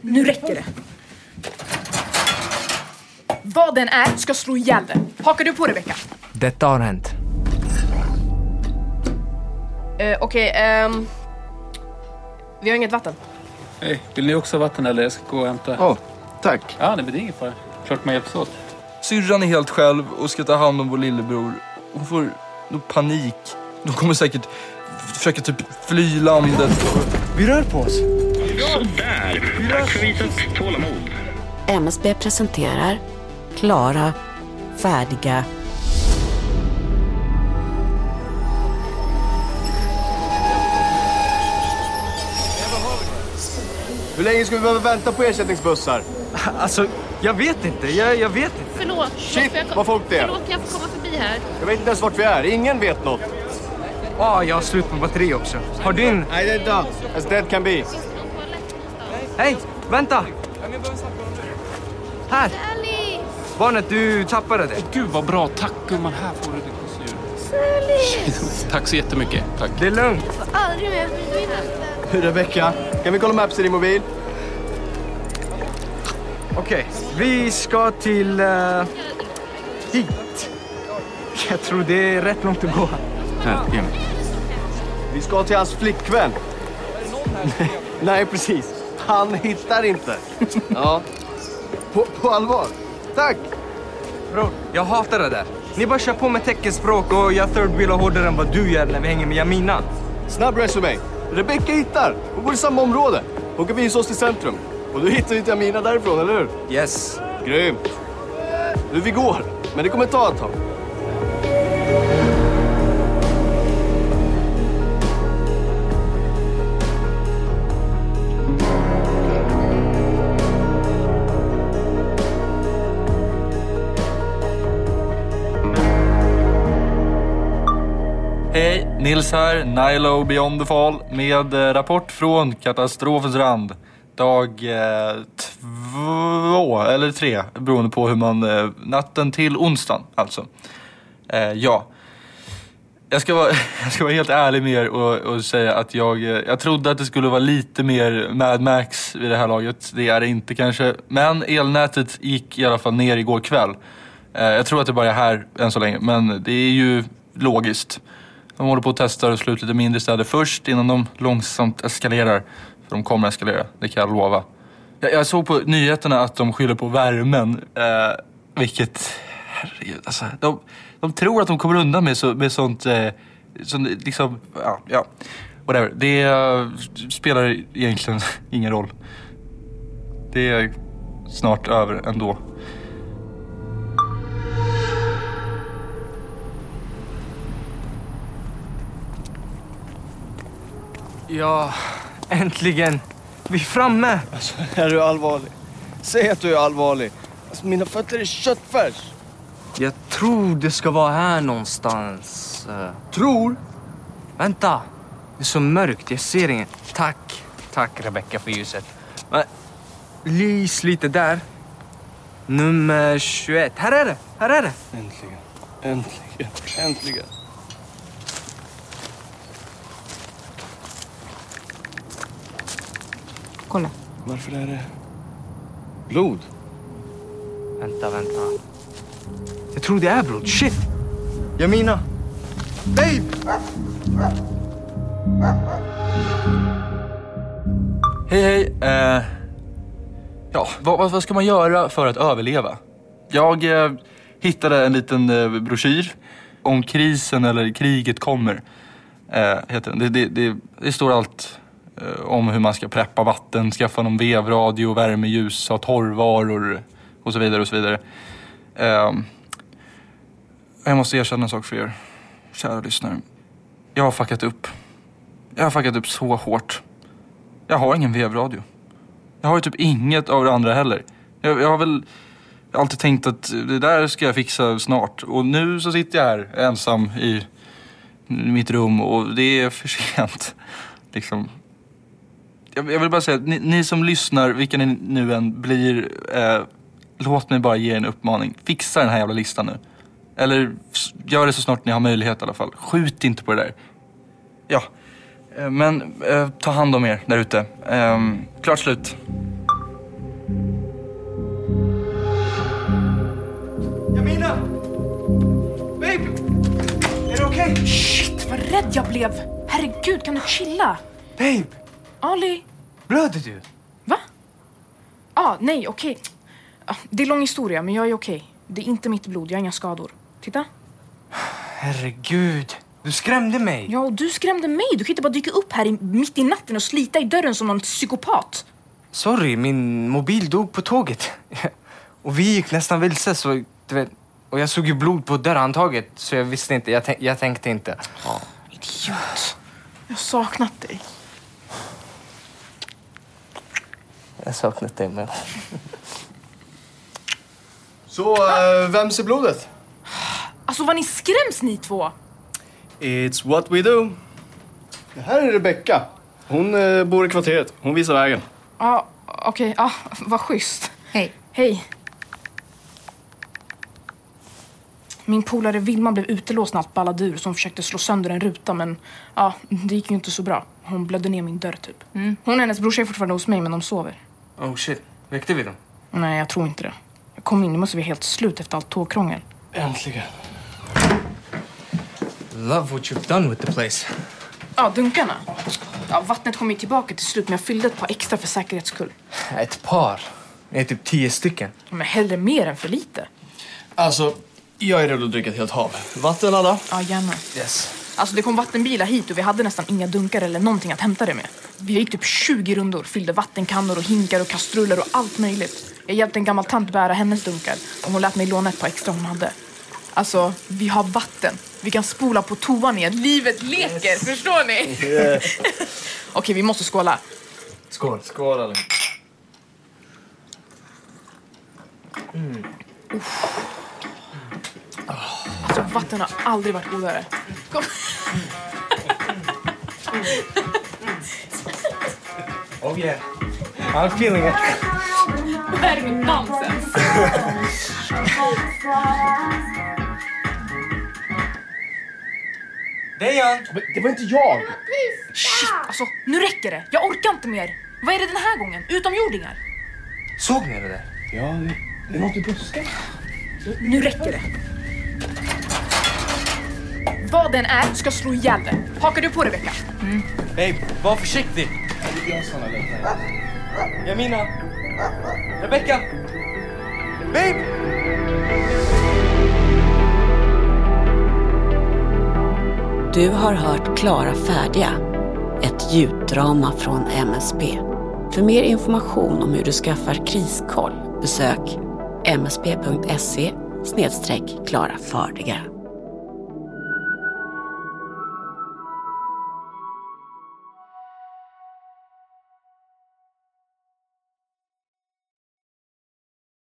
Nu räcker det. Vad den är ska slå ihjäl den. Hakar du på Rebecka? Detta har hänt. Uh, Okej, ehm... vi har inget vatten. Hej, vill ni också ha vatten eller? Jag ska gå och hämta. Ja, tack. Ja, nej, men det är ingen fara. Klart man hjälps åt. Syrran är helt själv och ska ta hand om vår lillebror. Hon får nog panik. De kommer säkert försöka typ fly landet. Vi rör på oss. Sådär. Tack för visat tålamod. MSB presenterar Klara, färdiga Hur länge ska vi behöva vänta på ersättningsbussar? Alltså, jag vet inte. Jag, jag vet inte. Förlåt. Shit, jag, vad folk det är. Förlåt, jag får komma förbi här. Jag vet inte ens vart vi är. Ingen vet något. Ah, jag har slut på batteri också. Har din... Nej, det är done. As dead can be. Hej, vänta! Här! Alice! Barnet, du tappade det. Gud vad bra. Tack gumman. Här får du ditt gosedjur. Tack så jättemycket. Tack. Det är lugnt. Aldrig mer försvinna. Rebecka, kan vi kolla Maps i din mobil? Okej, vi ska till... Uh, hit. Jag tror det är rätt långt att gå. Här. Vi ska till hans flickvän. Nej, precis. Han hittar inte. Ja. På, på allvar. Tack! Bror, jag hatar det där. Ni bara kör på med teckenspråk och jag third wheelar hårdare än vad du gör när vi hänger med Jamina. Snabb resumé. Rebecca hittar. Hon bor i samma område. Hon kan visa oss till centrum. Och du hittar inte Amina därifrån, eller hur? Yes. Grymt. Nu, vi går. Men det kommer ta ett tag. Hej, Nils här, Nilo Beyond the Fall med eh, rapport från katastrofens rand. Dag eh, två, eller tre, beroende på hur man... Eh, natten till onsdagen alltså. Eh, ja. Jag ska, vara, jag ska vara helt ärlig med er och, och säga att jag, eh, jag trodde att det skulle vara lite mer Mad Max vid det här laget. Det är det inte kanske. Men elnätet gick i alla fall ner igår kväll. Eh, jag tror att det bara är här än så länge, men det är ju logiskt. De håller på att testa och slå ut lite mindre städer först innan de långsamt eskalerar. För de kommer eskalera, det kan jag lova. Jag, jag såg på nyheterna att de skyller på värmen. Eh, vilket, herregud alltså. De, de tror att de kommer undan med, så, med sånt, eh, som liksom, ja, ja. Whatever. Det eh, spelar egentligen ingen roll. Det är snart över ändå. Ja, äntligen. Vi är framme. Alltså, är du allvarlig? Säg att du är allvarlig. Alltså, mina fötter är köttfärs. Jag tror det ska vara här någonstans. Eh, Tror? vänta. Det är så mörkt, jag ser inget. Tack. Tack Rebecca för ljuset. Men, lys lite där. Nummer 21. Här är det. Här är det. Äntligen. Äntligen. Äntligen. Kolla. Varför är det blod? Vänta, vänta. Jag tror det är blod. Shit! Jamina! Babe! Hej hej. Eh, ja, vad, vad, ska man göra för att överleva? Jag eh, hittade en liten eh, broschyr om krisen eller kriget kommer. Eh, heter den. Det, det, det, det står allt Eh, om hur man ska preppa vatten, skaffa någon vevradio, värmeljus, ha torrvaror och så vidare och så vidare. Eh, jag måste erkänna en sak för er, kära lyssnare. Jag har fuckat upp. Jag har fuckat upp så hårt. Jag har ingen vevradio. Jag har ju typ inget av det andra heller. Jag, jag har väl alltid tänkt att det där ska jag fixa snart. Och nu så sitter jag här ensam i mitt rum och det är för sent. Liksom jag, jag vill bara säga, ni, ni, som lyssnar, vilka ni nu än blir, eh, låt mig bara ge er en uppmaning. Fixa den här jävla listan nu. Eller gör det så snart ni har möjlighet i alla fall. Skjut inte på det där. Ja, eh, men eh, ta hand om er där ute. Ehm, klart slut. Jamina! Babe! Är det okej? Okay? Shit, vad rädd jag blev! Herregud, kan du chilla? Babe! Ali? blöder du? Va? Ah, nej, okej. Ah, det är lång historia, men jag är okej. Det är inte mitt blod, jag har inga skador. Titta. Herregud, du skrämde mig. Ja, och du skrämde mig. Du kan inte bara dyka upp här i, mitt i natten och slita i dörren som någon psykopat. Sorry, min mobil dog på tåget. Och vi gick nästan vilse så, du vet. Och jag såg ju blod på dörrhandtaget så jag visste inte, jag, jag tänkte inte. Idiot. Jag har saknat dig. Jag har saknat dig med. Så, uh, vems är blodet? Alltså vad ni skräms ni två. It's what we do. Det här är Rebecca. Hon eh, bor i kvarteret. Hon visar vägen. Ja, okej. Ja, vad schysst. Hej. Hej. Min polare Vilma blev utelåst när allt ballade ur så hon försökte slå sönder en ruta men ja, det gick ju inte så bra. Hon blödde ner min dörr typ. Hon och hennes brorsa är fortfarande hos mig men de sover. Oh shit, väckte vi dem? Nej, jag tror inte det. Jag kom in, det måste vara helt slut efter allt tågkrångel. Äntligen. Love what you've done with the place. Ja, dunkarna. Ja, vattnet kom ju tillbaka till slut men jag fyllde ett par extra för säkerhets skull. Ett par. Det är typ tio stycken. Men hellre mer än för lite. Alltså, jag är redo att dricka ett helt hav. Vatten, Anna? Ja, gärna. Yes. Alltså det kom vattenbilar hit och vi hade nästan inga dunkar eller någonting att hämta det med. Vi gick typ 20 rundor, fyllde vattenkannor och hinkar och kastruller och allt möjligt. Jag hjälpte en gammal tant bära hennes dunkar och hon lät mig låna ett par extra hon hade. Alltså, vi har vatten. Vi kan spola på toan igen. Livet leker, förstår ni? Okej, vi måste skåla. Skål. Skål, Anna. Alltså, vatten har aldrig varit godare. Kom. Oh yeah. I'm feeling it. Det här är nonsens. Dejan! Det var inte jag! Shit, alltså nu räcker det. Jag orkar inte mer. Vad är det den här gången? Utomjordingar? Såg ni det där? Ja, det, det är något i busken. Nu räcker det. Vad den är ska slå ihjäl det. Hakar du på Rebecka? Babe, var försiktig. Jamina. Rebecca. Babe! Du har hört Klara färdiga, ett ljuddrama från MSB. För mer information om hur du skaffar kriskoll besök msb.se klara färdiga.